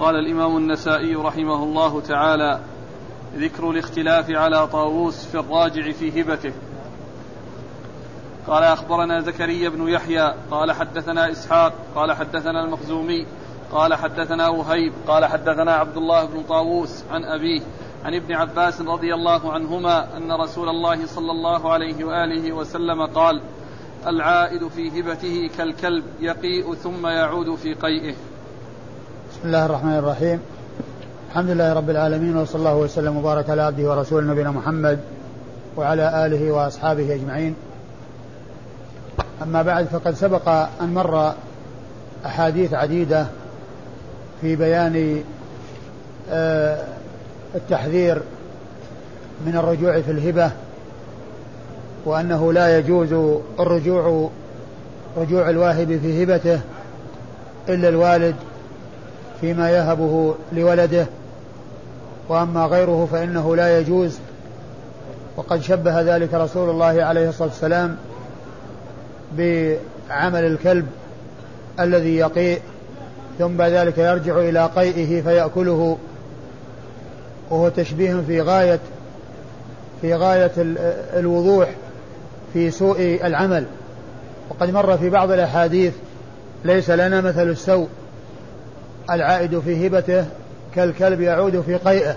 قال الإمام النسائي رحمه الله تعالى ذكر الاختلاف على طاووس في الراجع في هبته. قال أخبرنا زكريا بن يحيى قال حدثنا إسحاق قال حدثنا المخزومي قال حدثنا وهيب قال حدثنا عبد الله بن طاووس عن أبيه عن ابن عباس رضي الله عنهما أن رسول الله صلى الله عليه وآله وسلم قال العائد في هبته كالكلب يقيء ثم يعود في قيئه. بسم الله الرحمن الرحيم. الحمد لله رب العالمين وصلى الله وسلم وبارك على عبده ورسوله نبينا محمد وعلى آله وأصحابه أجمعين. أما بعد فقد سبق أن مر أحاديث عديدة في بيان آه، التحذير من الرجوع في الهبة وأنه لا يجوز الرجوع رجوع الواهب في هبته إلا الوالد فيما يهبه لولده وأما غيره فإنه لا يجوز. وقد شبه ذلك رسول الله عليه الصلاة والسلام بعمل الكلب الذي يقيء ثم بعد ذلك يرجع إلى قيئه فيأكله. وهو تشبيه في غاية في غاية الوضوح في سوء العمل. وقد مر في بعض الأحاديث ليس لنا مثل السوء. العائد في هبته كالكلب يعود في قيئه.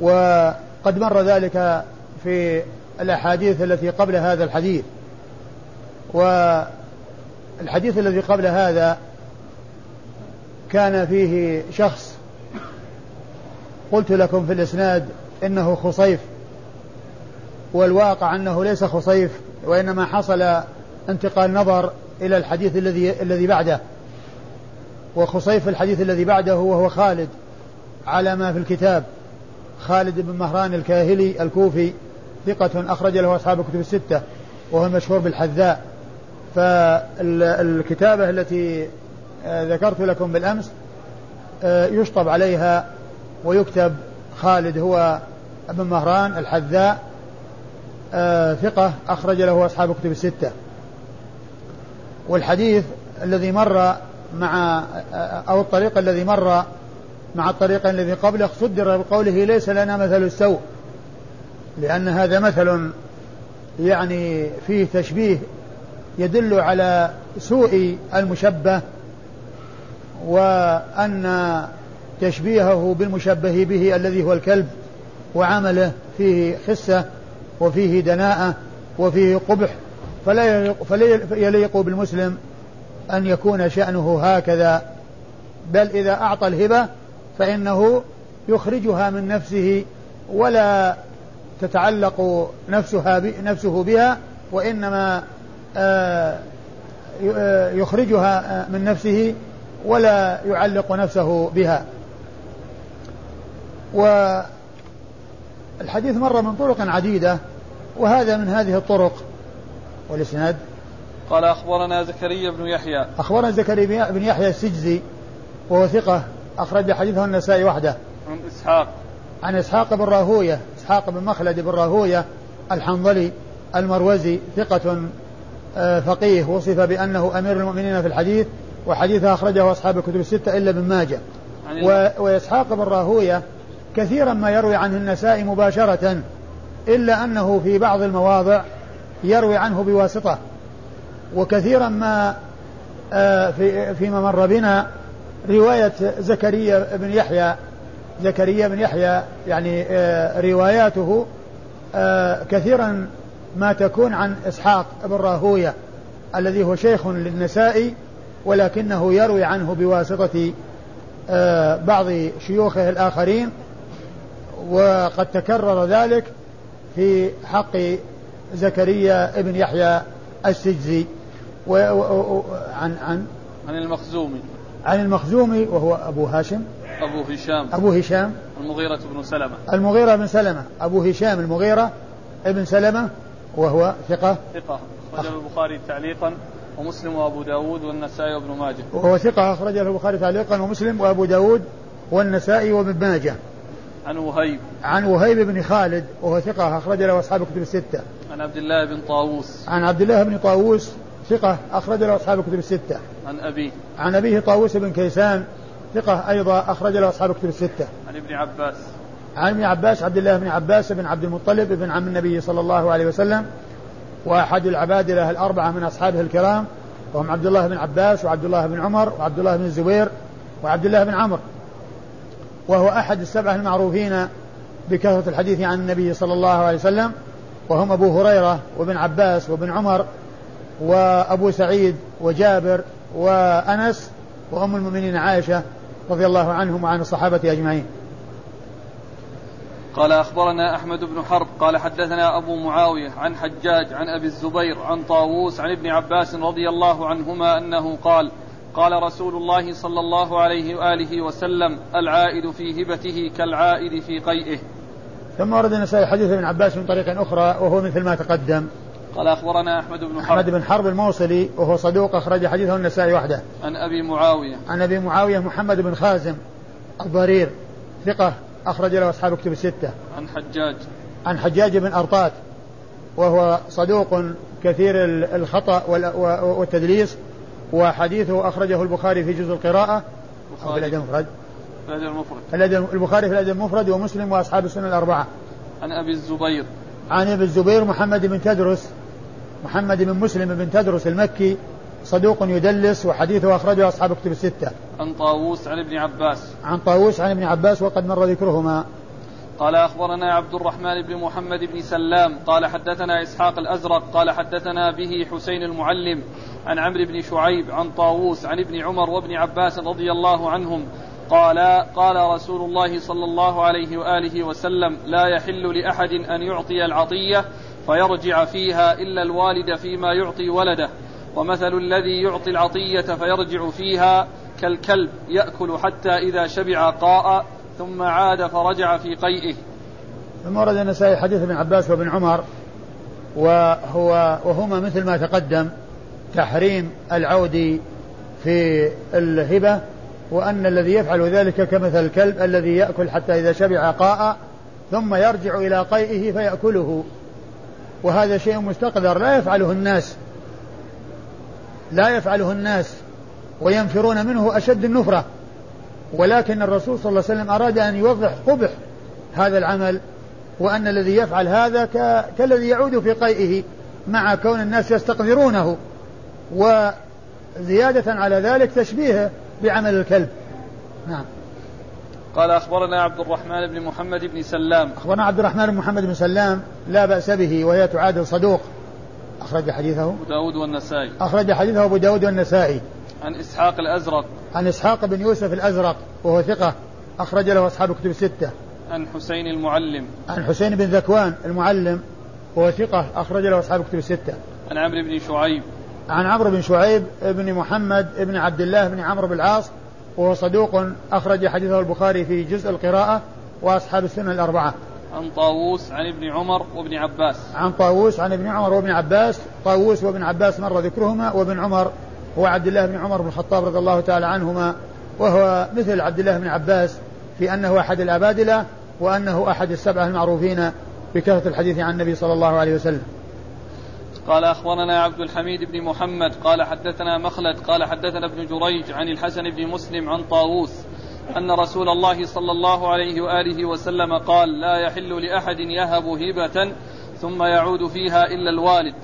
وقد مر ذلك في الأحاديث التي قبل هذا الحديث. والحديث الذي قبل هذا كان فيه شخص قلت لكم في الإسناد إنه خصيف والواقع أنه ليس خصيف وإنما حصل انتقال نظر إلى الحديث الذي الذي بعده. وخصيف الحديث الذي بعده وهو خالد على ما في الكتاب. خالد بن مهران الكاهلي الكوفي ثقة أخرج له أصحاب الكتب الستة وهو المشهور بالحذاء. فالكتابة التي آه، ذكرت لكم بالأمس آه، يشطب عليها ويكتب خالد هو ابن مهران الحذاء آه، ثقة أخرج له أصحاب الكتب الستة. والحديث الذي مر مع أو الطريق الذي مر مع الطريق الذي قبله صدر بقوله ليس لنا مثل السوء لأن هذا مثل يعني فيه تشبيه يدل على سوء المشبه وأن تشبيهه بالمشبه به الذي هو الكلب وعمله فيه خسة وفيه دناءة وفيه قبح فلا يليق, فلا يليق بالمسلم أن يكون شأنه هكذا بل إذا أعطى الهبة فإنه يخرجها من نفسه ولا تتعلق نفسها نفسه بها وإنما آه، آه، يخرجها من نفسه ولا يعلق نفسه بها. والحديث مر من طرق عديدة وهذا من هذه الطرق. والإسناد قال أخبرنا زكريا بن يحيى. أخبرنا زكريا بن يحيى السجزي وهو ثقة أخرج حديثه النسائي وحده. عن إسحاق. عن إسحاق بن راهوية إسحاق بن مخلد بن راهوية الحنظلي المروزي ثقة آه، فقيه وصف بأنه أمير المؤمنين في الحديث وحديثه أخرجه أصحاب الكتب الستة إلا ابن ماجه. وإسحاق بن راهوية كثيرا ما يروي عنه النسائي مباشرة إلا أنه في بعض المواضع يروي عنه بواسطة. وكثيرا ما آه، في فيما مر بنا رواية زكريا بن يحيى. زكريا بن يحيى يعني آه، رواياته آه، كثيرا ما تكون عن إسحاق بن راهوية الذي هو شيخ للنسائي ولكنه يروي عنه بواسطة بعض شيوخه الآخرين وقد تكرر ذلك في حق زكريا بن يحيى السجزي. و و عن عن عن المخزومي. عن المخزومي وهو أبو هاشم. أبو هشام. أبو هشام. المغيرة بن سلمة. المغيرة بن سلمة. أبو هشام المغيرة ابن سلمة وهو ثقة. ثقة. أخرجه البخاري تعليقا ومسلم وأبو داود والنسائي وابن ماجه. وهو ثقة أخرجه البخاري تعليقا ومسلم وأبو داود والنسائي وابن ماجه. عن وهيب. عن وهيب بن خالد وهو ثقة أخرج له أصحاب الكتب الستة. عن عبد الله بن طاووس. عن عبد الله بن طاووس ثقة أخرج له أصحاب الكتب الستة عن أبيه عن أبيه طاووس بن كيسان ثقة أيضا أخرج له أصحاب كتب الستة. عن ابن عباس. عن ابن عباس عبد الله بن عباس بن عبد المطلب بن عم النبي صلى الله عليه وسلم وأحد العبادلة الأربعة من أصحابه الكرام وهم عبد الله بن عباس وعبد الله بن عمر وعبد الله بن الزبير وعبد الله بن عمرو وهو أحد السبعة المعروفين بكثرة الحديث عن النبي صلى الله عليه وسلم وهم أبو هريرة وابن عباس وابن عمر وأبو سعيد وجابر وأنس وأم المؤمنين عائشة رضي الله عنهم وعن الصحابة أجمعين. قال أخبرنا أحمد بن حرب قال حدثنا أبو معاوية عن حجاج عن أبي الزبير عن طاووس عن ابن عباس رضي الله عنهما أنه قال قال رسول الله صلى الله عليه وآله وسلم العائد في هبته كالعائد في قيئه. ثم ورد النسائي حديث ابن عباس من طريق أخرى وهو مثل ما تقدم. قال أخبرنا أحمد بن حرب. أحمد بن حرب الموصلي وهو صدوق أخرج حديثه النسائي وحده. عن أبي معاوية. عن أبي معاوية محمد بن خازم الضرير ثقة أخرج له أصحاب كتب الستة. عن حجاج. عن حجاج بن أرطات وهو صدوق كثير الخطأ والتدليس وحديثه أخرجه البخاري في جزء القراءة. أو في الأدب المفرد. الأدب المفرد. البخاري في الأدب المفرد ومسلم وأصحاب السنة الأربعة. عن أبي الزبير. عن أبي الزبير محمد بن تدرس محمد بن مسلم بن تدرس المكي صدوق يدلس وحديثه أخرجه أصحاب كتب الستة. عن طاووس عن ابن عباس. عن طاووس عن ابن عباس وقد مر ذكرهما. قال أخبرنا عبد الرحمن بن محمد بن سلام قال حدثنا إسحاق الأزرق قال حدثنا به حسين المعلم عن عمرو بن شعيب عن طاووس عن ابن عمر وابن عباس رضي الله عنهم قال قال رسول الله صلى الله عليه وآله وسلم لا يحل لأحد أن يعطي العطية فيرجع فيها إلا الوالد فيما يعطي ولده ومثل الذي يعطي العطية فيرجع فيها كالكلب يأكل حتى إذا شبع قاء ثم عاد فرجع في قيئه. ثم ورد النسائي حديث ابن عباس وابن عمر وهو وهما مثل ما تقدم تحريم العود في الهبة وأن الذي يفعل ذلك كمثل الكلب الذي يأكل حتى إذا شبع قاء ثم يرجع إلى قيئه فيأكله. وهذا شيء مستقذر لا يفعله الناس. لا يفعله الناس. وينفرون منه أشد النفرة. ولكن الرسول صلى الله عليه وسلم أراد أن يوضح قبح هذا العمل وأن الذي يفعل هذا كالذي يعود في قيئه مع كون الناس يستقذرونه. وزيادة على ذلك تشبيهه بعمل الكلب. نعم. قال أخبرنا عبد الرحمن بن محمد بن سلام. أخبرنا عبد الرحمن بن محمد بن سلام لا بأس به وهي تعادل صدوق. أخرج حديثه. أبو داود والنسائي. أخرج حديثه أبو داود والنسائي. عن إسحاق الأزرق. عن إسحاق بن يوسف الأزرق وهو ثقة أخرج له أصحاب كتب الستة. عن حسين المعلم. عن حسين بن ذكوان المعلم وهو ثقة أخرج له أصحاب كتب الستة. عن عمرو بن شعيب. عن عمرو بن شعيب بن محمد بن عبد الله بن عمرو بن العاص وهو صدوق أخرج حديثه البخاري في جزء القراءة وأصحاب السنة الأربعة. عن طاووس عن ابن عمر وابن عباس. عن طاووس عن ابن عمر وابن عباس. طاووس وابن عباس مر ذكرهما وابن عمر هو عبد الله بن عمر بن الخطاب رضي الله تعالى عنهما وهو مثل عبد الله بن عباس في أنه أحد الأبادلة وأنه أحد السبعة المعروفين بكثرة الحديث عن النبي صلى الله عليه وسلم. قال أخبرنا عبد الحميد بن محمد قال حدثنا مخلد قال حدثنا ابن جريج عن الحسن بن مسلم عن طاووس أن رسول الله صلى الله عليه وآله وسلم قال لا يحل لأحد يهب هبة ثم يعود فيها إلا الوالد.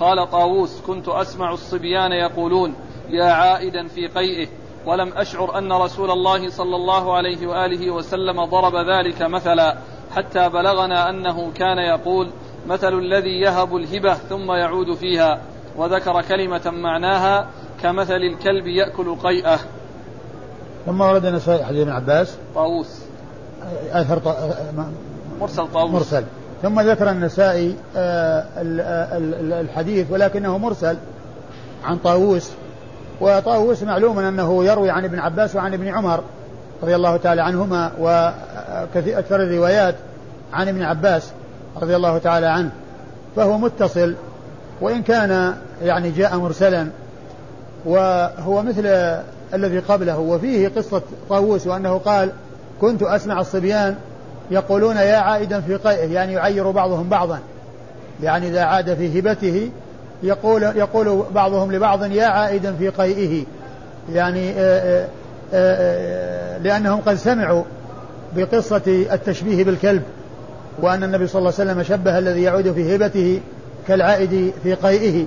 قال طاووس كنت أسمع الصبيان يقولون يا عائدا في قيئه ولم أشعر أن رسول الله صلى الله عليه وآله وسلم ضرب ذلك مثلا حتى بلغنا أنه كان يقول مثل الذي يهب الهبة ثم يعود فيها وذكر كلمة معناها كمثل الكلب يأكل قيئه. ثم ورد النسائي حديث ابن عباس. طاووس. أثر طا... مرسل طاووس. مرسل. ثم ذكر النسائي آه، الحديث ولكنه مرسل عن طاووس. وطاووس معلوم أنه يروي عن ابن عباس وعن ابن عمر رضي الله تعالى عنهما وأكثر الروايات عن ابن عباس. رضي الله تعالى عنه فهو متصل وإن كان يعني جاء مرسلا وهو مثل الذي قبله وفيه قصة طاووس وأنه قال كنت أسمع الصبيان يقولون يا عائدا في قيئه يعني يعير بعضهم بعضا. يعني إذا عاد في هبته يقول يقول بعضهم لبعض يا عائدا في قيئه. يعني آه، آه، آه، لأنهم قد سمعوا بقصة التشبيه بالكلب. وأن النبي صلى الله عليه وسلم شبه الذي يعود في هبته كالعائد في قيئه.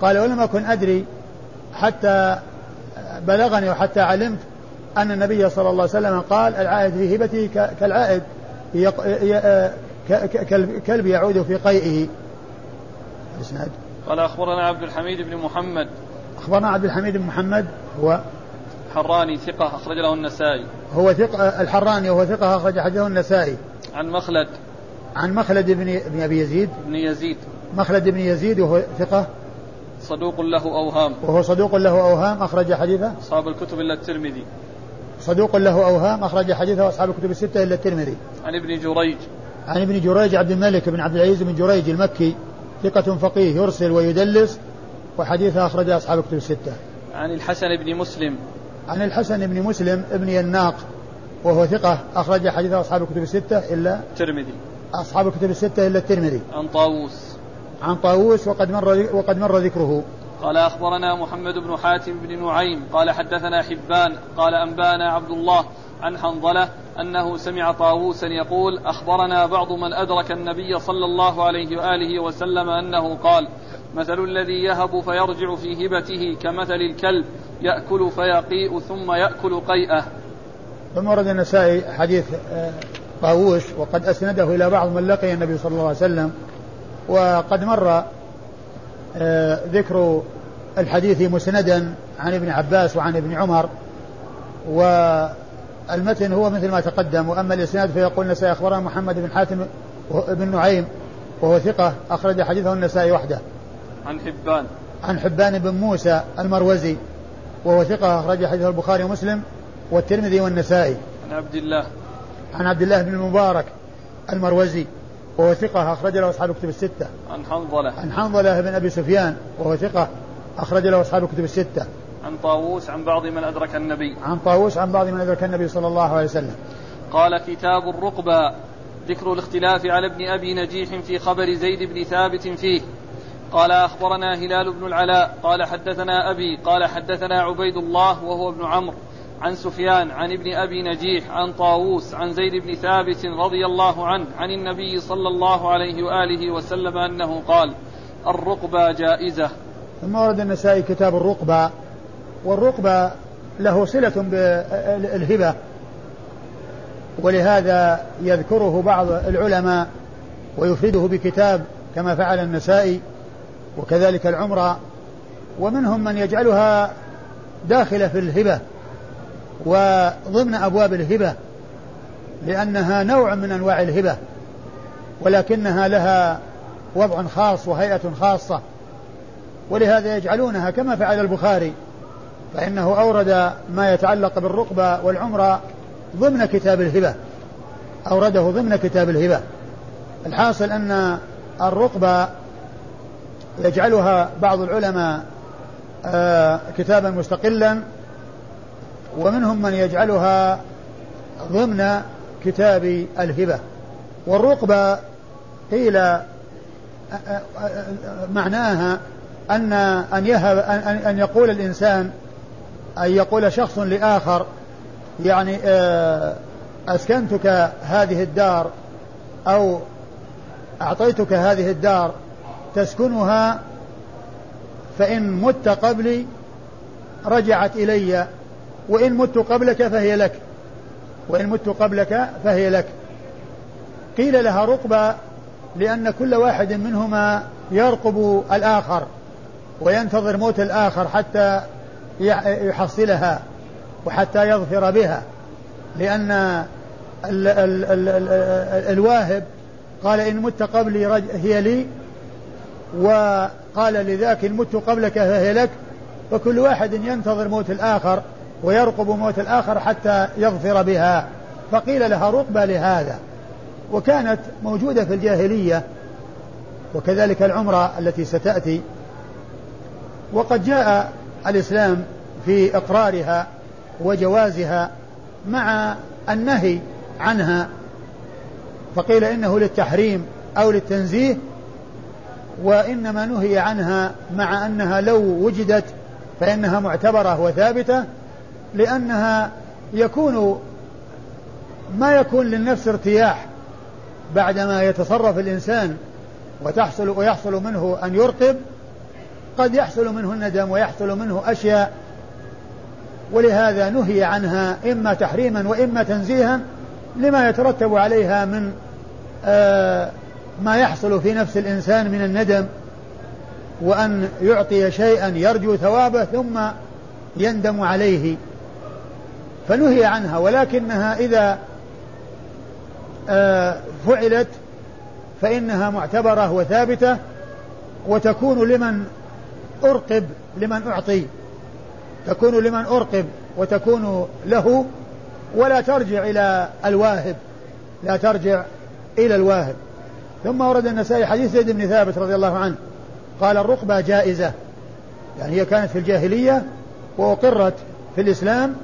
قال ولم أكن أدري حتى بلغني وحتى علمت أن النبي صلى الله عليه وسلم قال العائد في هبته كالعائد كالكلب يعود في قيئه. قال أخبرنا عبد الحميد بن محمد. أخبرنا عبد الحميد بن محمد هو حراني ثقة أخرج له النسائي. هو ثقة الحراني وهو ثقة أخرج حديثه النسائي. عن مخلد. عن مخلد بن بن أبي يزيد. بن يزيد. مخلد بن يزيد وهو ثقة. صدوق له أوهام. وهو صدوق له أوهام أخرج حديثه. أصحاب الكتب إلا الترمذي. صدوق له أوهام أخرج حديثه. أصحاب الكتب الستة إلا الترمذي. عن ابن جريج. عن ابن جريج عبد الملك بن عبد العزيز بن جريج المكي ثقة فقيه يرسل ويدلس وحديثه أخرج أصحاب الكتب الستة. عن الحسن بن مسلم. عن الحسن بن مسلم ابن يناق وهو ثقة أخرج حديثه أصحاب الكتب الستة إلا الترمذي. أصحاب الكتب الستة إلا الترمذي. عن طاووس عن طاووس وقد مر وقد مر ذكره. قال أخبرنا محمد بن حاتم بن نعيم قال حدثنا حبان قال أنبانا عبد الله عن حنظلة أنه سمع طاووسا يقول أخبرنا بعض من أدرك النبي صلى الله عليه وآله وسلم أنه قال مثل الذي يهب فيرجع في هبته كمثل الكلب يأكل فيقيء ثم يأكل قيئه ثم ورد النسائي حديث آه، طاووس وقد أسنده إلى بعض من لقي النبي صلى الله عليه وسلم وقد مر آه، ذكر الحديث مسندا عن ابن عباس وعن ابن عمر و المتن هو مثل ما تقدم وأما الإسناد فيقول النسائي أخبرنا محمد بن حاتم بن نعيم وهو ثقة أخرج حديثه النسائي وحده. عن حبان عن حبان بن موسى المروزي وهو ثقة أخرج حديثه البخاري ومسلم والترمذي والنسائي. عن عبد الله عن عبد الله بن المبارك المروزي وهو ثقة أخرج له أصحاب الكتب الستة. عن حنظلة. عن حنظلة بن أبي سفيان وهو ثقة أخرج له أصحاب الكتب الستة. عن طاووس عن بعض من أدرك النبي عن طاووس عن بعض من أدرك النبي صلى الله عليه وسلم قال كتاب الرقبة ذكر الاختلاف على ابن أبي نجيح في خبر زيد بن ثابت فيه قال أخبرنا هلال بن العلاء قال حدثنا أبي قال حدثنا عبيد الله وهو ابن عمرو عن سفيان عن ابن أبي نجيح عن طاووس عن زيد بن ثابت رضي الله عنه عن النبي صلى الله عليه وآله وسلم أنه قال الرقبة جائزة. ثم ورد النسائي كتاب الرقبة والرقبة له صلة بالهبة ولهذا يذكره بعض العلماء ويفرده بكتاب كما فعل النسائي وكذلك العمرة ومنهم من يجعلها داخلة في الهبة. وضمن أبواب الهبة لأنها نوع من أنواع الهبة ولكنها لها وضع خاص وهيئة خاصة ولهذا يجعلونها كما فعل البخاري فإنه أورد ما يتعلق بالرقبة والعمرة ضمن كتاب الهبة أورده ضمن كتاب الهبة. الحاصل أن الرقبة يجعلها بعض العلماء آه، كتابا مستقلا ومنهم من يجعلها ضمن كتاب الهبة. والرقبة قيل معناها أن أن يهب أن يقول الإنسان أن يقول شخص لآخر يعني أسكنتك هذه الدار أو أعطيتك هذه الدار تسكنها فإن مت قبلي رجعت إلي وإن مت قبلك فهي لك. وإن مت قبلك فهي لك. قيل لها رقبة لأن كل واحد منهما يرقب الآخر وينتظر موت الآخر حتى يحصلها وحتى يظفر بها. لأن ال ال ال ال الواهب قال إن مت قبلي هي لي. وقال لذاك إن مت قبلك فهي لك. فكل واحد ينتظر موت الآخر ويرقب موت الآخر حتى يظفر بها. فقيل لها رقبة لهذا. وكانت موجودة في الجاهلية وكذلك العمرة التي ستأتي. وقد جاء الإسلام في إقرارها وجوازها مع النهي عنها. فقيل إنه للتحريم أو للتنزيه وإنما نهي عنها مع أنها لو وجدت فإنها معتبرة وثابتة لأنها يكون ما يكون للنفس ارتياح بعدما يتصرف الإنسان وتحصل ويحصل منه أن يرقب قد يحصل منه الندم ويحصل منه أشياء ولهذا نهي عنها إما تحريما وإما تنزيها لما يترتب عليها من آه ما يحصل في نفس الإنسان من الندم وأن يعطي شيئا يرجو ثوابه ثم يندم عليه. فنهي عنها ولكنها إذا آه فعلت فإنها معتبرة وثابتة وتكون لمن أرقب لمن أعطي تكون لمن أرقب وتكون له ولا ترجع إلى الواهب لا ترجع إلى الواهب. ثم ورد النسائي حديث زيد بن ثابت رضي الله عنه قال الرقبة جائزة يعني هي كانت في الجاهلية وأقرت في الإسلام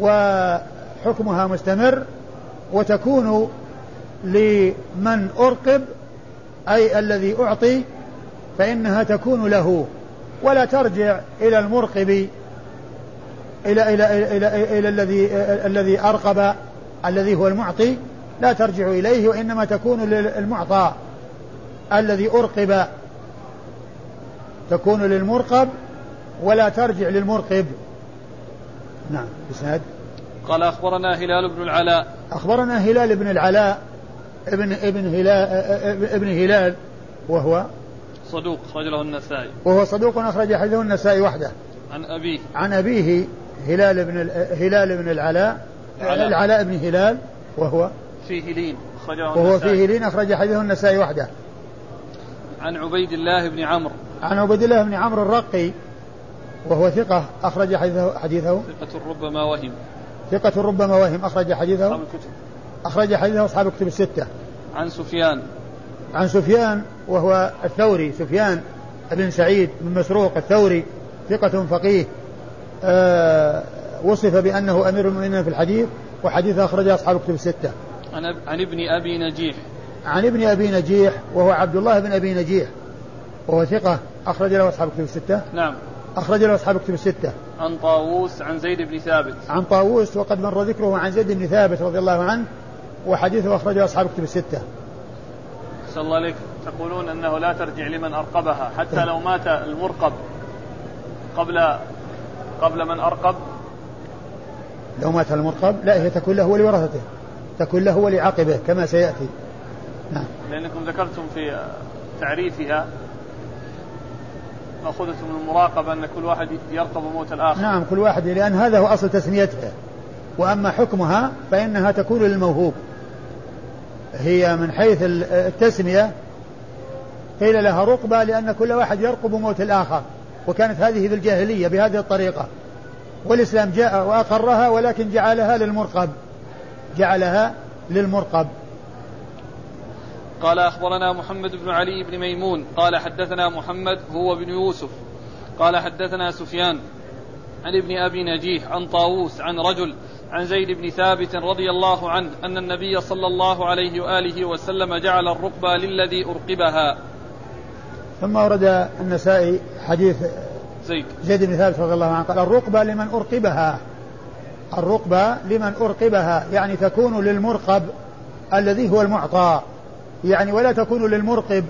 وحكمها مستمر وتكون لمن أرقب أي الذي أعطي فإنها تكون له ولا ترجع إلى المرقب إلى إلى إلى, إلى, إلى الذي الذي أرقب الذي هو المعطي لا ترجع إليه وإنما تكون للمعطى الذي أرقب. تكون للمرقب ولا ترجع للمرقب. نعم. بسند قال أخبرنا هلال بن العلاء. أخبرنا هلال بن العلاء ابن ابن هلال ابن هلال وهو صدوق أخرج له النسائي. وهو صدوق أخرج حديثه النسائي وحده. عن أبيه. عن أبيه هلال بن هلال بن العلاء. العلاء, العلاء بن هلال وهو فيه لين أخرجه وهو فيه لين أخرج حديثه النسائي وحده. عن عبيد الله بن عمرو. عن عبيد الله بن عمرو الرقي وهو ثقة أخرج حديثه حديثه؟ ثقة ربما وهم. ثقة ربما وهم أخرج حديثه؟ أصحاب الكتب. أخرج حديثه أصحاب الكتب الستة. عن سفيان. عن سفيان وهو الثوري سفيان بن سعيد بن مسروق الثوري ثقة فقيه. آه وصف بأنه أمير المؤمنين في الحديث وحديث أخرجه أصحاب الكتب الستة. عن, عن ابن أبي نجيح. عن ابن أبي نجيح وهو عبد الله بن أبي نجيح وهو ثقة أخرج له أصحاب الكتب الستة. نعم. أخرج له أصحاب الكتب الستة. عن طاووس عن زيد بن ثابت. عن طاووس وقد مر ذكره عن زيد بن ثابت رضي الله عنه وحديثه أخرجه أصحاب الكتب الستة. صلى الله عليك. تقولون أنه لا ترجع لمن أرقبها حتى لو مات المرقب. قبل قبل من أرقب؟ لو مات المرقب لا هي تكون له ولورثته تكون له ولعقبه كما سيأتي. نعم. لأنكم ذكرتم في تعريفها مأخوذة من المراقبة أن كل واحد يرقب موت الآخر. نعم كل واحد لأن هذا هو أصل تسميتها وأما حكمها فإنها تكون للموهوب. هي من حيث التسمية قيل لها رقبة لأن كل واحد يرقب موت الآخر. وكانت هذه في الجاهلية بهذه الطريقة. والإسلام جاء وأقرها ولكن جعلها للمرقب. جعلها للمرقب. قال أخبرنا محمد بن علي بن ميمون قال حدثنا محمد هو بن يوسف قال حدثنا سفيان عن ابن أبي نجيح عن طاووس عن رجل عن زيد بن ثابت رضي الله عنه أن النبي صلى الله عليه وآله وسلم جعل الرقبة للذي أرقبها. ثم ورد النسائي حديث زيد. زيد بن ثابت رضي الله عنه قال الرقبة لمن أرقبها. الرقبة لمن أرقبها يعني تكون للمرقب الذي هو المعطى. يعني ولا تكون للمرقب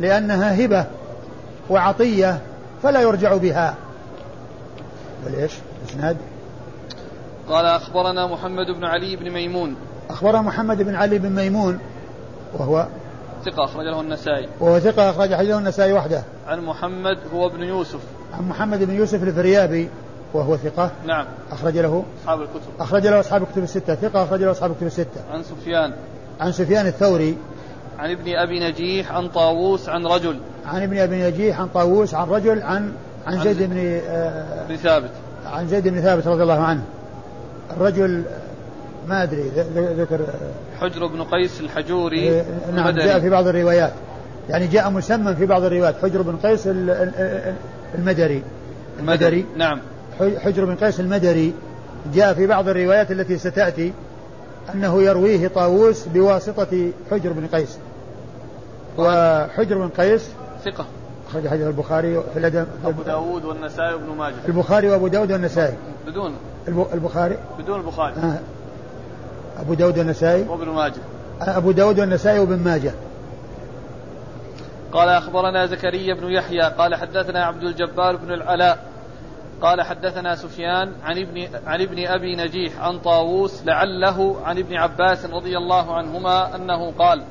لأنها هبة وعطية فلا يرجع بها. بل إيش؟ إسناد. قال أخبرنا محمد بن علي بن ميمون. أخبرنا محمد بن علي بن ميمون وهو ثقة أخرج له النسائي. وهو ثقة أخرج حديثه النسائي وحده. عن محمد هو ابن يوسف. عن محمد بن يوسف الفريابي وهو ثقة. نعم. أخرج له. أصحاب الكتب. أخرج له أصحاب الكتب الستة. ثقة أخرج له أصحاب الكتب الستة. عن سفيان. عن سفيان الثوري. عن ابن أبي نجيح عن طاووس عن رجل. عن ابن أبي نجيح عن طاووس عن رجل عن عن زيد بن آه بن ثابت. عن زيد بن ثابت رضي الله عنه. الرجل ما أدري ذكر. حجر بن قيس الحجوري نعم جاء في بعض الروايات. يعني جاء مسمى في بعض الروايات. حجر بن قيس المدري. المدري. نعم. حجر بن قيس المدري. جاء في بعض الروايات التي ستأتي أنه يرويه طاووس بواسطة حجر بن قيس. وحجر بن قيس. ثقة. أخرج حديث البخاري في الأدب أبو داود والنسائي وابن ماجه. البخاري وأبو داود والنسائي. بدون. البخاري؟ بدون البخاري. آه. أبو داود والنسائي. وابن ماجه. أبو داود والنسائي وابن ماجه. قال أخبرنا زكريا بن يحيى قال حدثنا عبد الجبار بن العلاء قال حدثنا سفيان عن ابن عن ابن أبي نجيح عن طاووس لعله عن ابن عباس رضي الله عنهما أنه قال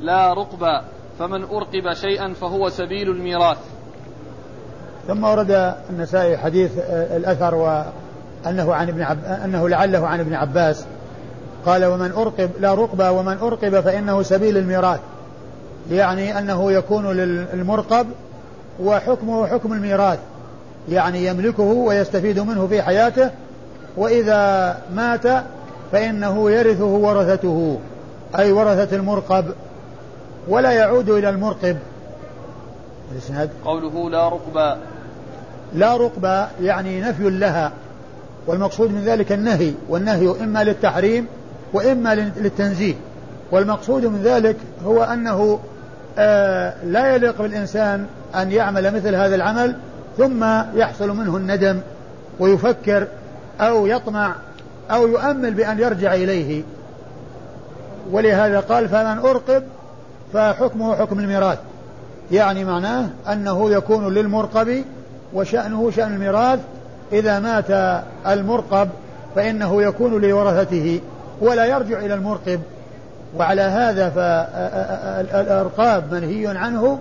لا رقبا فمن أرقب شيئا فهو سبيل الميراث. ثم ورد النسائي حديث آه، الأثر وأنه عن ابن عب... أنه لعله عن ابن عباس قال ومن أرقب لا رقبا ومن أرقب فإنه سبيل الميراث. يعني أنه يكون للمرقب وحكمه حكم الميراث يعني يملكه ويستفيد منه في حياته وإذا مات فإنه يرثه ورثته أي ورثة المرقب ولا يعود إلى المرقب. الإسناد؟ قوله لا رقبة. لا رقبة يعني نفي لها والمقصود من ذلك النهي والنهي إما للتحريم وإما للتنزيه. والمقصود من ذلك هو أنه آه لا يليق بالإنسان أن يعمل مثل هذا العمل ثم يحصل منه الندم ويفكر أو يطمع أو يؤمل بأن يرجع إليه. ولهذا قال فمن أرقب فحكمه حكم الميراث. يعني معناه أنه يكون للمرقب وشأنه شأن الميراث. إذا مات المرقب فإنه يكون لورثته ولا يرجع إلى المرقب. وعلى هذا فالأرقاب منهي عنه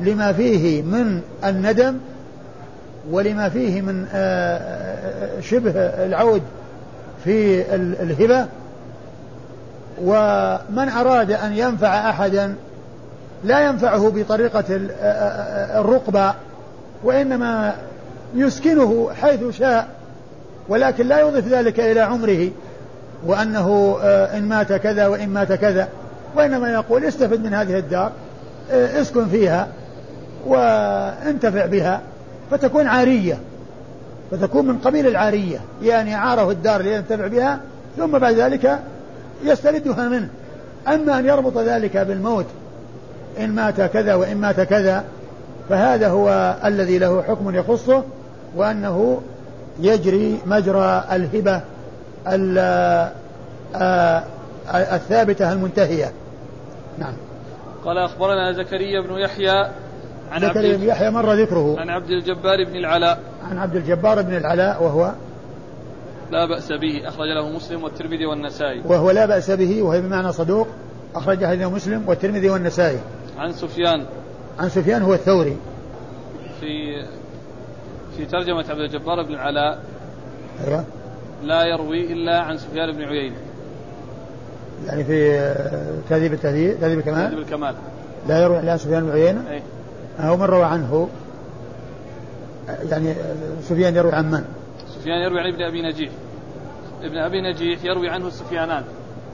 لما فيه من الندم ولما فيه من آه، آه، شبه العود في الهبة. ومن أراد أن ينفع أحدا لا ينفعه بطريقة الرقبة وإنما يسكنه حيث شاء ولكن لا يضيف ذلك إلى عمره وأنه إن مات كذا وإن مات كذا وإنما يقول استفد من هذه الدار اسكن فيها وانتفع بها فتكون عارية فتكون من قبيل العارية يعني عاره الدار لينتفع بها ثم بعد ذلك يستردها منه. أما أن يربط ذلك بالموت إن مات كذا وإن مات كذا فهذا هو الذي له حكم يخصه وأنه يجري مجرى الهبة الثابتة المنتهية. نعم. قال أخبرنا زكريا بن يحيى عن زكريا بن يحيى مر ذكره. عن عبد الجبار بن العلاء. عن عبد الجبار بن العلاء وهو لا بأس به أخرج له مسلم والترمذي والنسائي. وهو لا بأس به وهي بمعنى صدوق أخرج له مسلم والترمذي والنسائي. عن سفيان. عن سفيان هو الثوري. في في ترجمة عبد الجبار بن العلاء. أيوه. لا يروي إلا عن سفيان بن عيينة. يعني في تهذيب التهذيب تهذيب الكمال؟ تهذيب الكمال. لا يروي إلا عن سفيان بن عيينة؟ أي أو من روى عنه؟ يعني سفيان يروي عن من؟ سفيان يروي عن ابن أبي نجيح. ابن أبي نجيح يروي عنه السفيانان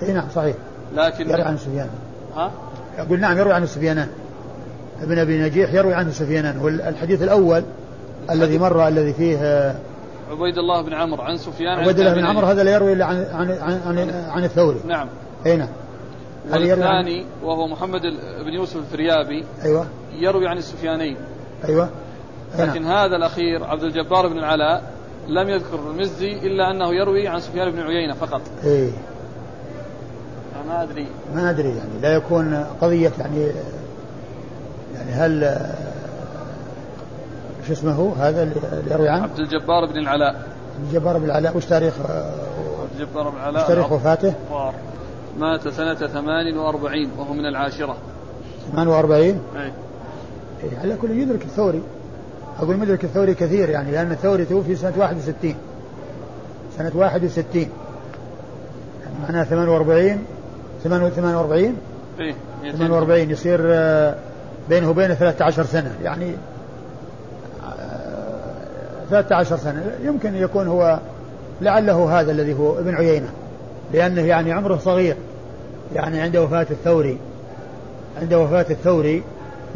اي نعم صحيح. لكن يروي عن سفيان. ها؟ أقول نعم يروي عن السفيانان ابن أبي نجيح يروي عنه السفيانان والحديث الأول الذي مر الذي فيه عبيد الله بن عمرو عن سفيان عبيد الله بن عمرو هذا لا يروي إلا عن عن عن, عن, عن الثوري. نعم. أي نعم. والثاني وهو محمد بن يوسف الفريابي. أيوه. يروي عن السفيانين. أيوه. لكن نعم. هذا الأخير عبد الجبار بن العلاء لم يذكر المزي إلا أنه يروي عن سفيان بن عيينة فقط. إيه ما أدري ما أدري يعني لا يكون قضية يعني يعني هل شو اسمه هذا اللي يروي عنه؟ عبد الجبار بن العلاء. عبد الجبار بن العلاء وش تاريخ عبد الجبار بن العلاء وش تاريخ وفاته؟ مات سنة 48 وهو من العاشرة 48 أي إيه على كل يدرك الثوري أقول مدرك الثوري كثير يعني لأن الثوري توفي سنة 61 سنة 61 يعني معناها 48 48 إيه 48 يصير آه، بينه وبينه 13 سنة. يعني 13 آه، سنة. يمكن يكون هو لعله هذا الذي هو ابن عيينة لأنه يعني عمره صغير. يعني عند وفاة الثوري عند وفاة الثوري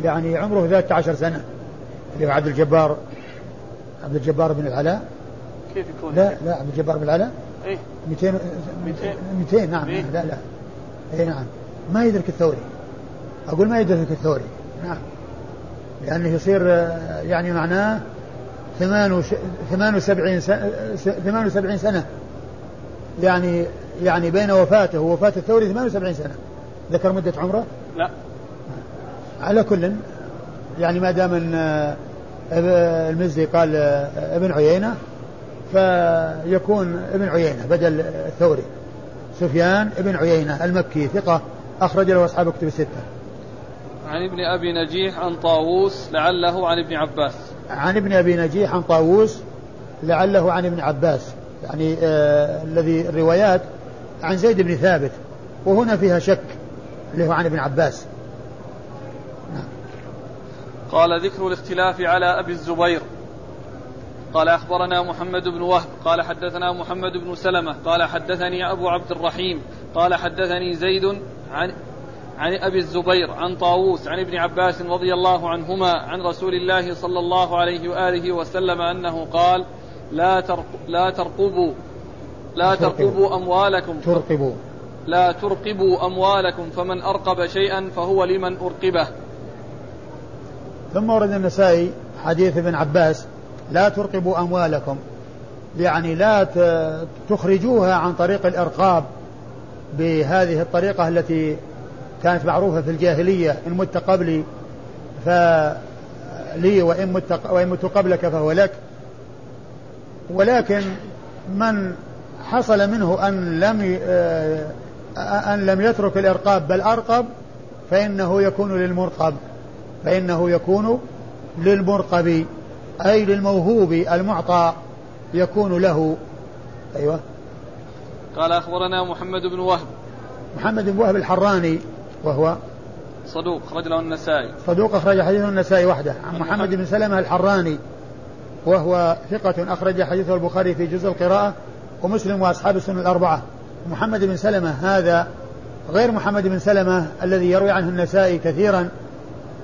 يعني عمره 13 سنة. اللي هو عبد الجبار عبد الجبار بن العلاء؟ كيف يكون؟ لا لا عبد الجبار بن العلاء؟ إيه. 200 200 نعم إيه؟ لا لا. اي نعم. ما يدرك الثوري. أقول ما يدرك الثوري. نعم. لأنه يصير يعني معناه ثمان ثمان وسبعين سنة ثمان وسبعين سنة. يعني يعني بين وفاته ووفاة الثوري 78 سنة. ذكر مدة عمره؟ لا. على كل. يعني ما دام إن المزي قال ابن عيينة فيكون ابن عيينة بدل الثوري. سفيان ابن عيينة المكي ثقة أخرج له أصحاب كتب الستة. عن ابن أبي نجيح عن طاووس لعله عن ابن عباس. عن ابن أبي نجيح عن طاووس لعله عن ابن عباس. يعني آه الذي الروايات عن زيد بن ثابت وهنا فيها شك اللي هو عن ابن عباس. قال ذكر الاختلاف على أبي الزبير. قال أخبرنا محمد بن وهب قال حدثنا محمد بن سلمة قال حدثني أبو عبد الرحيم قال حدثني زيد عن عن أبي الزبير عن طاووس عن ابن عباس رضي الله عنهما عن رسول الله صلى الله عليه وآله وسلم أنه قال لا لا ترقبوا لا ترقبوا. أموالكم ترقبوا. لا ترقبوا أموالكم فمن أرقب شيئا فهو لمن أرقبه. ثم ورد النسائي حديث ابن عباس لا ترقبوا أموالكم. يعني لا تخرجوها عن طريق الإرقاب بهذه الطريقة التي كانت معروفة في الجاهلية إن مت قبلي فلي وإن مت, وإن مت قبلك فهو لك. ولكن من حصل منه أن لم آه، أن لم يترك الإرقاب بل أرقب فإنه يكون للمرقب. فإنه يكون للمرقب أي للموهوب المعطى يكون له. أيوه. قال أخبرنا محمد بن وهب. محمد بن وهب الحراني وهو صدوق أخرج له النسائي. صدوق أخرج حديثه النسائي وحده. عن محمد بن سلمة الحراني وهو ثقة أخرج حديثه البخاري في جزء القراءة ومسلم وأصحاب السنة الأربعة. محمد بن سلمة هذا غير محمد بن سلمة الذي يروي عنه النسائي كثيرا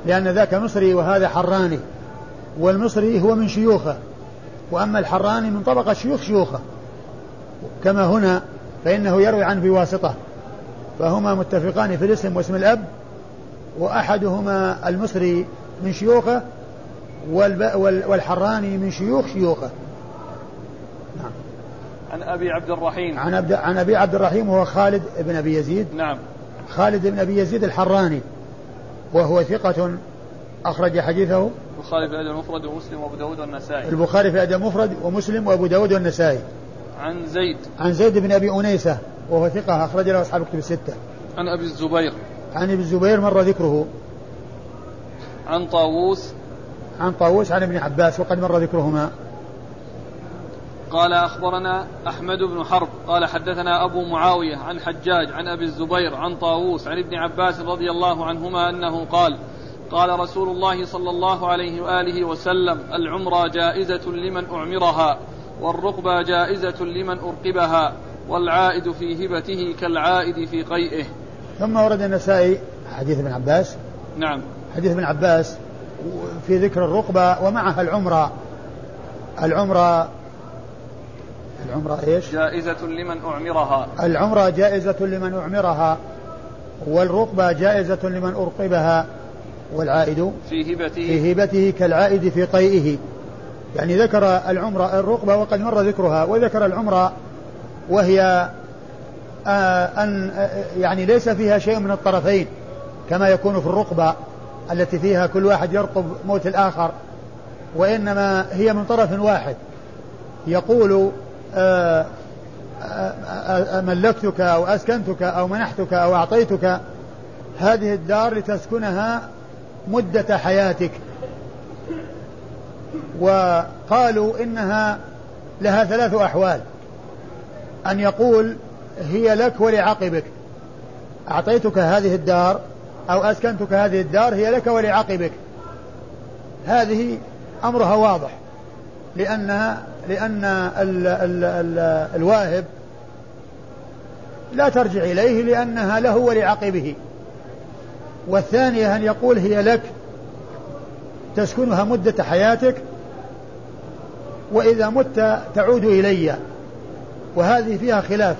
لأن ذاك مصري وهذا حراني والمصري هو من شيوخه وأما الحراني من طبقة شيوخ شيوخه. كما هنا فإنه يروي عنه بواسطة فهما متفقان في الاسم واسم الأب وأحدهما المصري من شيوخه والحراني من شيوخ شيوخه. نعم. عن أبي عبد الرحيم. عن, أبد عن أبي عبد الرحيم وهو خالد بن أبي يزيد. نعم. خالد بن أبي يزيد الحراني. وهو ثقة أخرج حديثه البخاري في الأدب المفرد ومسلم وأبو داود والنسائي البخاري في الأدب المفرد ومسلم وأبو داود والنسائي عن زيد عن زيد بن أبي أنيسة وهو ثقة أخرج له أصحاب الكتب الستة. عن أبي الزبير. عن أبي الزبير مر ذكره. عن طاووس. عن طاووس عن ابن عباس وقد مر ذكرهما. قال أخبرنا أحمد بن حرب قال حدثنا أبو معاوية عن حجاج عن أبي الزبير عن طاووس عن ابن عباس رضي الله عنهما أنه قال قال رسول الله صلى الله عليه وآله وسلم العمرة جائزة لمن أعمرها والرقبة جائزة لمن أرقبها والعائد في هبته كالعائد في قيئه. ثم ورد النسائي حديث ابن عباس. نعم. حديث ابن عباس في ذكر الرقبة ومعها العمرة. العمرة العمرة إيش؟ جائزة لمن أعمرها. العمرة جائزة لمن أعمرها والرقبة جائزة لمن أرقبها والعائد في هبته. في هبته كالعائد في قيئه يعني ذكر العمرة الرقبة وقد مر ذكرها وذكر العمرة وهي آه، أن آه، يعني ليس فيها شيء من الطرفين كما يكون في الرقبة التي فيها كل واحد يرقب موت الآخر وإنما هي من طرف واحد. يقول ملكتك أو أسكنتك أو منحتك أو أعطيتك هذه الدار لتسكنها مدة حياتك. وقالوا إنها لها ثلاث أحوال. أن يقول هي لك ولعقبك. أعطيتك هذه الدار أو أسكنتك هذه الدار هي لك ولعقبك. هذه أمرها واضح. لأن لأن ال ال ال الواهب لا ترجع إليه لأنها له ولعقبه. والثانية أن يقول هي لك تسكنها مدة حياتك وإذا مت تعود إلي. وهذه فيها خلاف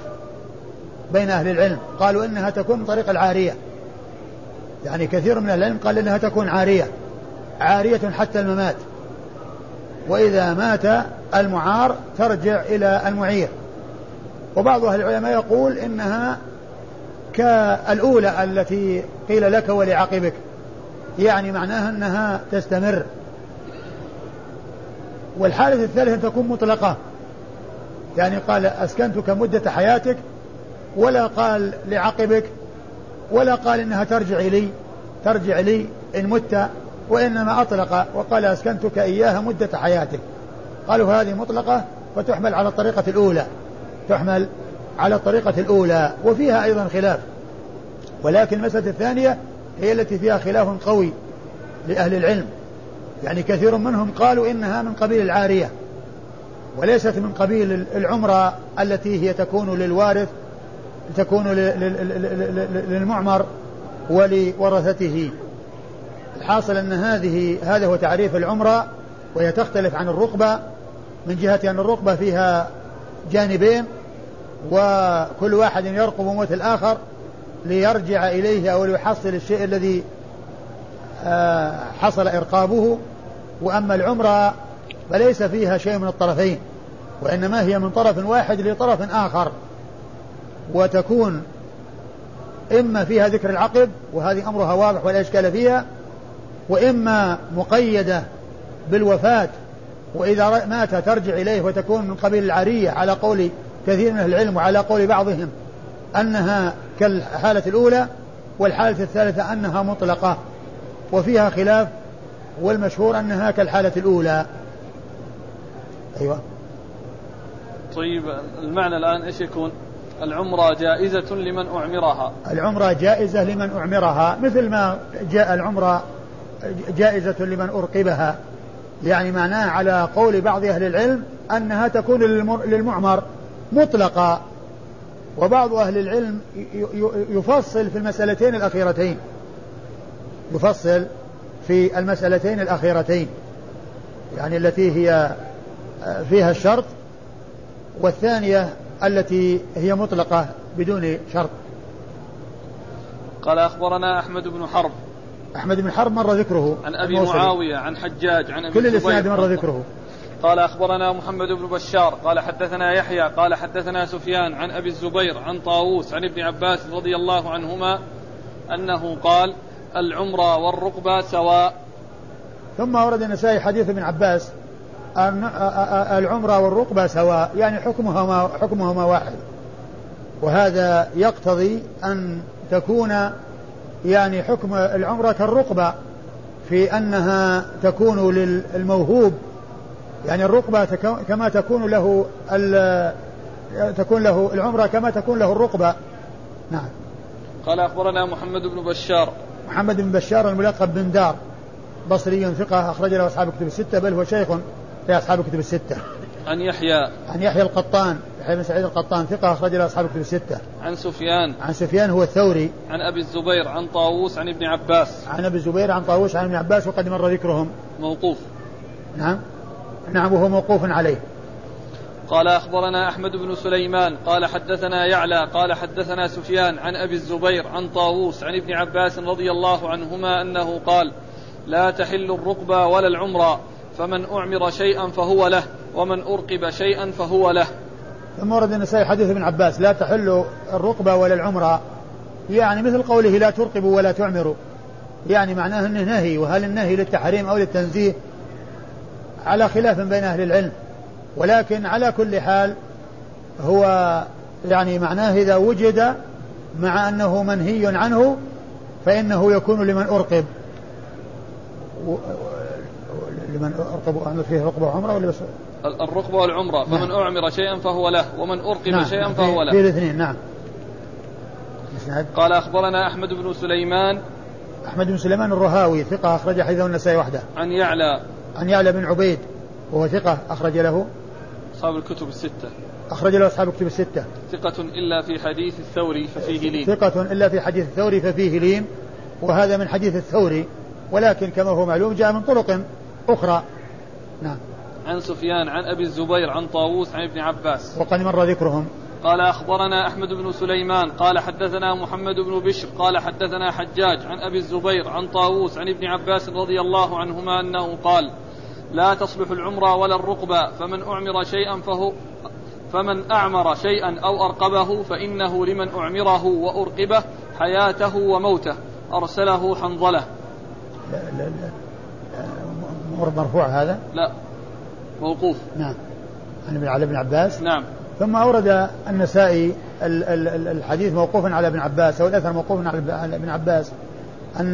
بين أهل العلم. قالوا إنها تكون طريق العارية. يعني كثير من العلم قال إنها تكون عارية عارية حتى الممات. وإذا مات المعار ترجع إلى المعير. وبعض أهل العلماء يقول إنها كالأولى التي قيل لك ولعقبك يعني معناها أنها تستمر. والحالة الثالثة تكون مطلقة. يعني قال أسكنتك مدة حياتك ولا قال لعقبك ولا قال إنها ترجع لي ترجع لي إن مت. وإنما أطلق وقال أسكنتك إياها مدة حياتك. قالوا هذه مطلقة وتحمل على الطريقة الأولى. تحمل على الطريقة الأولى وفيها أيضا خلاف. ولكن المسألة الثانية هي التي فيها خلاف قوي لأهل العلم. يعني كثير منهم قالوا إنها من قبيل العارية وليست من قبيل العمرة التي هي تكون للوارث تكون للمعمر ولورثته. الحاصل أن هذه هذا هو تعريف العمرة وهي تختلف عن الرقبة. من جهة أن الرقبة فيها جانبين وكل واحد يرقب موت الآخر ليرجع إليه أو ليحصل الشيء الذي آه، حصل إرقابه. وأما العمرة فليس فيها شيء من الطرفين وإنما هي من طرف واحد لطرف آخر. وتكون إما فيها ذكر العقب وهذه أمرها واضح ولا إشكال فيها وإما مقيدة بالوفاة وإذا مات ترجع إليه وتكون من قبيل العارية على قول كثير من العلم وعلى قول بعضهم أنها كالحالة الأولى والحالة الثالثة أنها مطلقة وفيها خلاف والمشهور أنها كالحالة الأولى. أيوة. طيب المعنى الآن إيش يكون؟ العمرة جائزة لمن أعمرها. العمرة جائزة لمن أعمرها مثل ما جاء العمرة جائزة لمن أرقبها يعني معناه على قول بعض أهل العلم أنها تكون للمعمر مطلقة. وبعض أهل العلم يفصل في المسألتين الأخيرتين. يفصل في المسألتين الأخيرتين. يعني التي هي فيها الشرط والثانية التي هي مطلقة بدون شرط. قال أخبرنا أحمد بن حرب أحمد بن حرب مر ذكره. عن أبي معاوية عن حجاج عن أبي كل الإسناد مر ذكره. قال أخبرنا محمد بن بشار قال حدثنا يحيى قال حدثنا سفيان عن أبي الزبير عن طاووس عن ابن عباس رضي الله عنهما أنه قال العمرة والرقبة سواء. ثم ورد النسائي حديث ابن عباس العمرة والرقبة سواء يعني حكمهما حكمهما واحد. وهذا يقتضي أن تكون يعني حكم العمرة كالرقبة في أنها تكون للموهوب يعني الرقبة كما تكون له تكون له العمرة كما تكون له الرقبة. نعم. قال أخبرنا محمد بن بشار. محمد بن بشار الملقب بن دار بصري ثقة أخرج له أصحاب الكتب الستة بل هو شيخ في أصحاب الكتب الستة. عن يحيى. عن يحيى القطان. يحيى بن سعيد القطان ثقة أخرج له أصحاب الكتب الستة. عن سفيان عن سفيان هو الثوري. عن أبي الزبير عن طاووس عن ابن عباس. عن أبي الزبير عن طاووس عن ابن عباس وقد مر ذكرهم. موقوف. نعم. نعم وهو موقوف عليه. قال أخبرنا أحمد بن سليمان قال حدثنا يعلى قال حدثنا سفيان عن أبي الزبير عن طاووس عن ابن عباس رضي الله عنهما أنه قال لا تحل الرقبة ولا العمرة فمن أعمر شيئا فهو له ومن أرقب شيئا فهو له ثم ورد النسائي حديث ابن عباس لا تحل الرقبة ولا العمرة. يعني مثل قوله لا ترقبوا ولا تعمروا. يعني معناه إنه نهي وهل النهي للتحريم أو للتنزيه؟ على خلاف بين أهل العلم. ولكن على كل حال هو يعني معناه إذا وجد مع أنه منهي عنه فإنه يكون لمن أرقب. لمن أعمر فيه رقبة وعمرة ولا بس الرقبة والعمرة فمن نعم. أعمر شيئا فهو له ومن أرقب نعم. شيئا فهو له. في الاثنين نعم. قال أخبرنا أحمد بن سليمان أحمد بن سليمان الرهاوي ثقة أخرج حديثه النسائي وحده. عن يعلى. عن يعلى بن عبيد وهو ثقة أخرج له. أصحاب الكتب الستة. أخرج له أصحاب الكتب الستة. ثقة إلا في حديث الثوري ففيه لين. ثقة إلا في حديث الثوري ففيه لين. وهذا من حديث الثوري ولكن كما هو معلوم جاء من طرق أخرى. نعم. عن سفيان عن أبي الزبير عن طاووس عن ابن عباس. وقد مر ذكرهم. قال أخبرنا أحمد بن سليمان قال حدثنا محمد بن بشر قال حدثنا حجاج عن أبي الزبير عن طاووس عن ابن عباس رضي الله عنهما أنه قال لا تصلح العمرة ولا الرقبة فمن أعمر شيئا فهو فمن أعمر شيئا أو أرقبه فإنه لمن أعمره وأرقبه حياته وموته. أرسله حنظلة. لا لا لا. مرفوع هذا؟ لا. موقوف. نعم. عن علي بن عباس. نعم. ثم أورد النسائي الحديث موقوفا على ابن عباس أو الأثر موقوفا على ابن عباس أن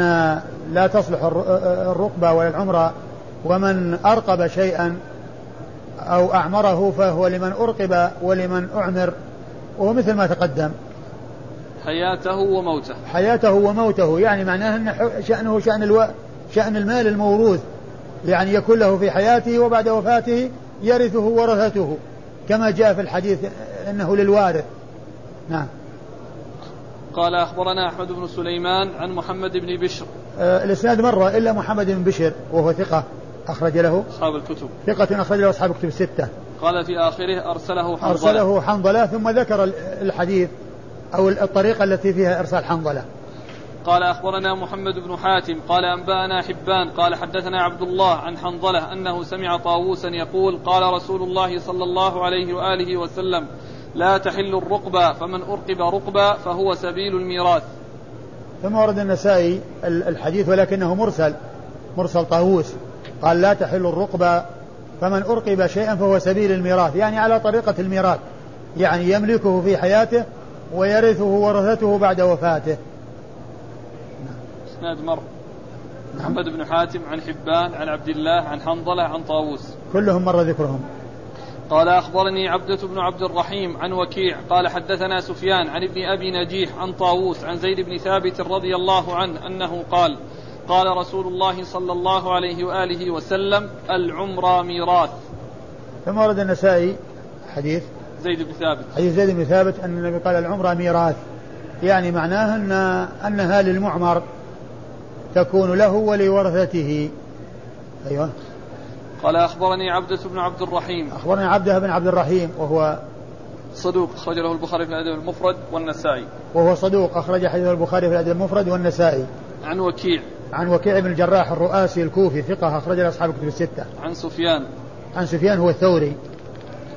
لا تصلح الرقبة ولا العمرة ومن أرقب شيئا أو أعمره فهو لمن أرقب ولمن أعمر وهو مثل ما تقدم. حياته وموته. حياته وموته يعني معناه أن شأنه شأن ألو... شأن المال الموروث. يعني يكون له في حياته وبعد وفاته يرثه ورثته كما جاء في الحديث إنه للوارث. نعم. قال أخبرنا أحمد بن سليمان عن محمد بن بشر. آه الإسناد مرة إلا محمد بن بشر وهو ثقة أخرج له. أصحاب الكتب. ثقة أخرج له أصحاب الكتب الستة. قال في آخره أرسله حنظلة. أرسله حنظلة ثم ذكر الحديث أو الطريقة التي فيها إرسال حنظلة. قال أخبرنا محمد بن حاتم قال أنبأنا حبان قال حدثنا عبد الله عن حنظلة أنه سمع طاووسا يقول قال رسول الله صلى الله عليه وآله وسلم لا تحل الرقبة فمن أرقب رقبة فهو سبيل الميراث. ثم ورد النسائي الحديث ولكنه مرسل مرسل طاووس. قال لا تحل الرقبة فمن أرقب شيئا فهو سبيل الميراث. يعني على طريقة الميراث يعني يملكه في حياته ويرثه ورثته بعد وفاته. الإسناد مر. محمد بن حاتم عن حبان عن عبد الله عن حنظلة عن طاووس. كلهم مر ذكرهم. قال أخبرني عبدة بن عبد الرحيم عن وكيع. قال حدثنا سفيان عن ابن أبي نجيح عن طاووس عن زيد بن ثابت رضي الله عنه أنه قال قال رسول الله صلى الله عليه وآله وسلم العمرة ميراث. ثم ورد النسائي حديث. زيد بن ثابت. حديث زيد بن ثابت أن النبي قال العمرة ميراث. يعني معناه أن أنها للمعمر. تكون له ولورثته. أيوة. قال أخبرني عبدة بن عبد الرحيم. أخبرني عبدة بن عبد الرحيم وهو صدوق أخرج له البخاري في الأدب المفرد والنسائي. وهو صدوق أخرج حديث البخاري في الأدب المفرد والنسائي. عن وكيع. عن وكيع بن الجراح الرؤاسي الكوفي ثقة أخرج له أصحاب الكتب الستة. عن سفيان. عن سفيان هو الثوري.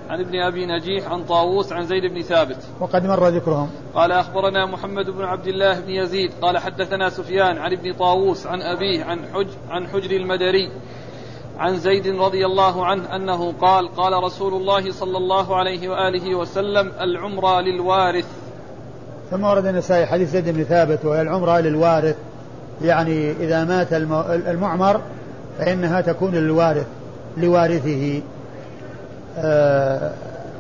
عن ابن أبي نجيح عن طاووس عن زيد بن ثابت. وقد مر ذكرهم. قال أخبرنا محمد بن عبد الله بن يزيد قال حدثنا سفيان عن ابن طاووس عن أبيه عن حج عن حجر المدري عن زيد رضي الله عنه أنه قال قال رسول الله صلى الله عليه وآله وسلم العمرة للوارث. ثم ورد النسائي حديث زيد بن ثابت وهي العمرة للوارث. يعني إذا مات المعمر فإنها تكون للوارث لوارثه. آه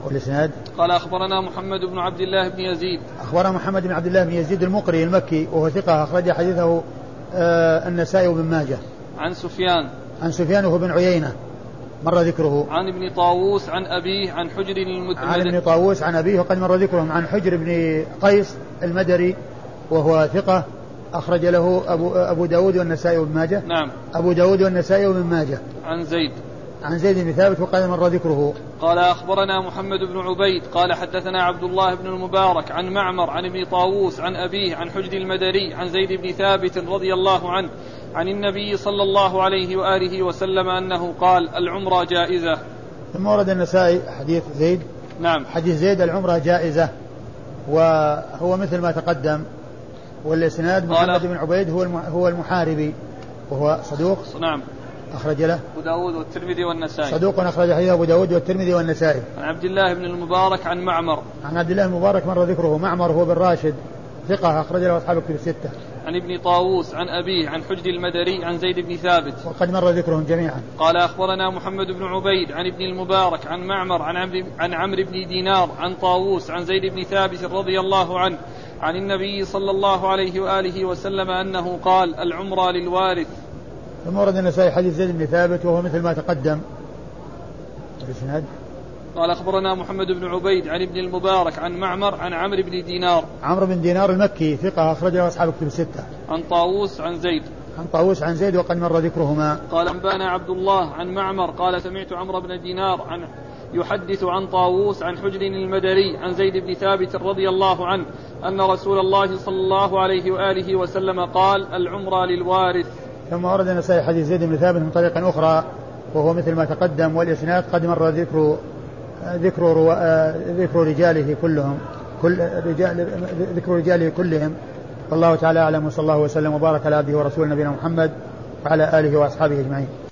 والإسناد؟ قال أخبرنا محمد بن عبد الله بن يزيد. أخبرنا محمد بن عبد الله بن يزيد المقري المكي وهو ثقة أخرج حديثه آه النسائي وابن ماجه. عن سفيان. عن سفيان وهو بن عيينة مر ذكره. عن ابن طاووس عن أبيه عن حجر المدري عن ابن طاووس عن أبيه وقد مر ذكرهم. عن حجر بن قيس المدري وهو ثقة أخرج له أبو أبو داود والنسائي وابن ماجه. نعم. أبو داود والنسائي وابن ماجه. عن زيد. عن زيد بن ثابت وقد مر ذكره. قال أخبرنا محمد بن عبيد قال حدثنا عبد الله بن المبارك عن معمر عن ابن طاووس عن أبيه عن حجر المدري عن زيد بن ثابت رضي الله عنه عن النبي صلى الله عليه وآله وسلم أنه قال العمرة جائزة. ثم ورد النسائي حديث زيد. نعم. حديث زيد العمرة جائزة. وهو مثل ما تقدم. والإسناد محمد بن عبيد هو هو المحاربي. وهو صدوق. نعم. أخرج له. أبو داود والترمذي والنسائي. صدوق أخرج حديث أبو داود والترمذي والنسائي. عن عبد الله بن المبارك عن معمر. عن عبد الله المبارك مر ذكره. معمر هو بن راشد. ثقة أخرج له أصحاب الكتب الستة. عن ابن طاووس عن أبيه عن حجر المدري عن زيد بن ثابت. وقد مر ذكرهم جميعا. قال أخبرنا محمد بن عبيد عن ابن المبارك عن معمر عن عمرو عن عمرو بن دينار عن طاووس عن زيد بن ثابت رضي الله عنه عن النبي صلى الله عليه وآله وسلم أنه قال العمرة للوارث. ثم ورد النسائي حديث زيد بن ثابت وهو مثل ما تقدم. الإسناد؟ قال أخبرنا محمد بن عبيد عن ابن المبارك عن معمر عن عمرو بن دينار. عمرو بن دينار المكي ثقة أخرجه أصحاب الكتب الستة. عن طاووس عن زيد. عن طاووس عن زيد وقد مر ذكرهما. قال أنبانا عبد الله عن معمر قال سمعت عمرو بن دينار عن يحدث عن طاووس عن حجر المدري عن زيد بن ثابت رضي الله عنه أن رسول الله صلى الله عليه وآله وسلم قال العمرة للوارث. ثم ورد النسائي حديث زيد بن ثابت من طريق أخرى وهو مثل ما تقدم والإسناد قد مر ذكر ذكر ذكر رجاله كلهم كل رجال ذكر رجاله كلهم والله تعالى أعلم وصلى الله وسلم وبارك على عبده ورسوله نبينا محمد وعلى آله وأصحابه أجمعين.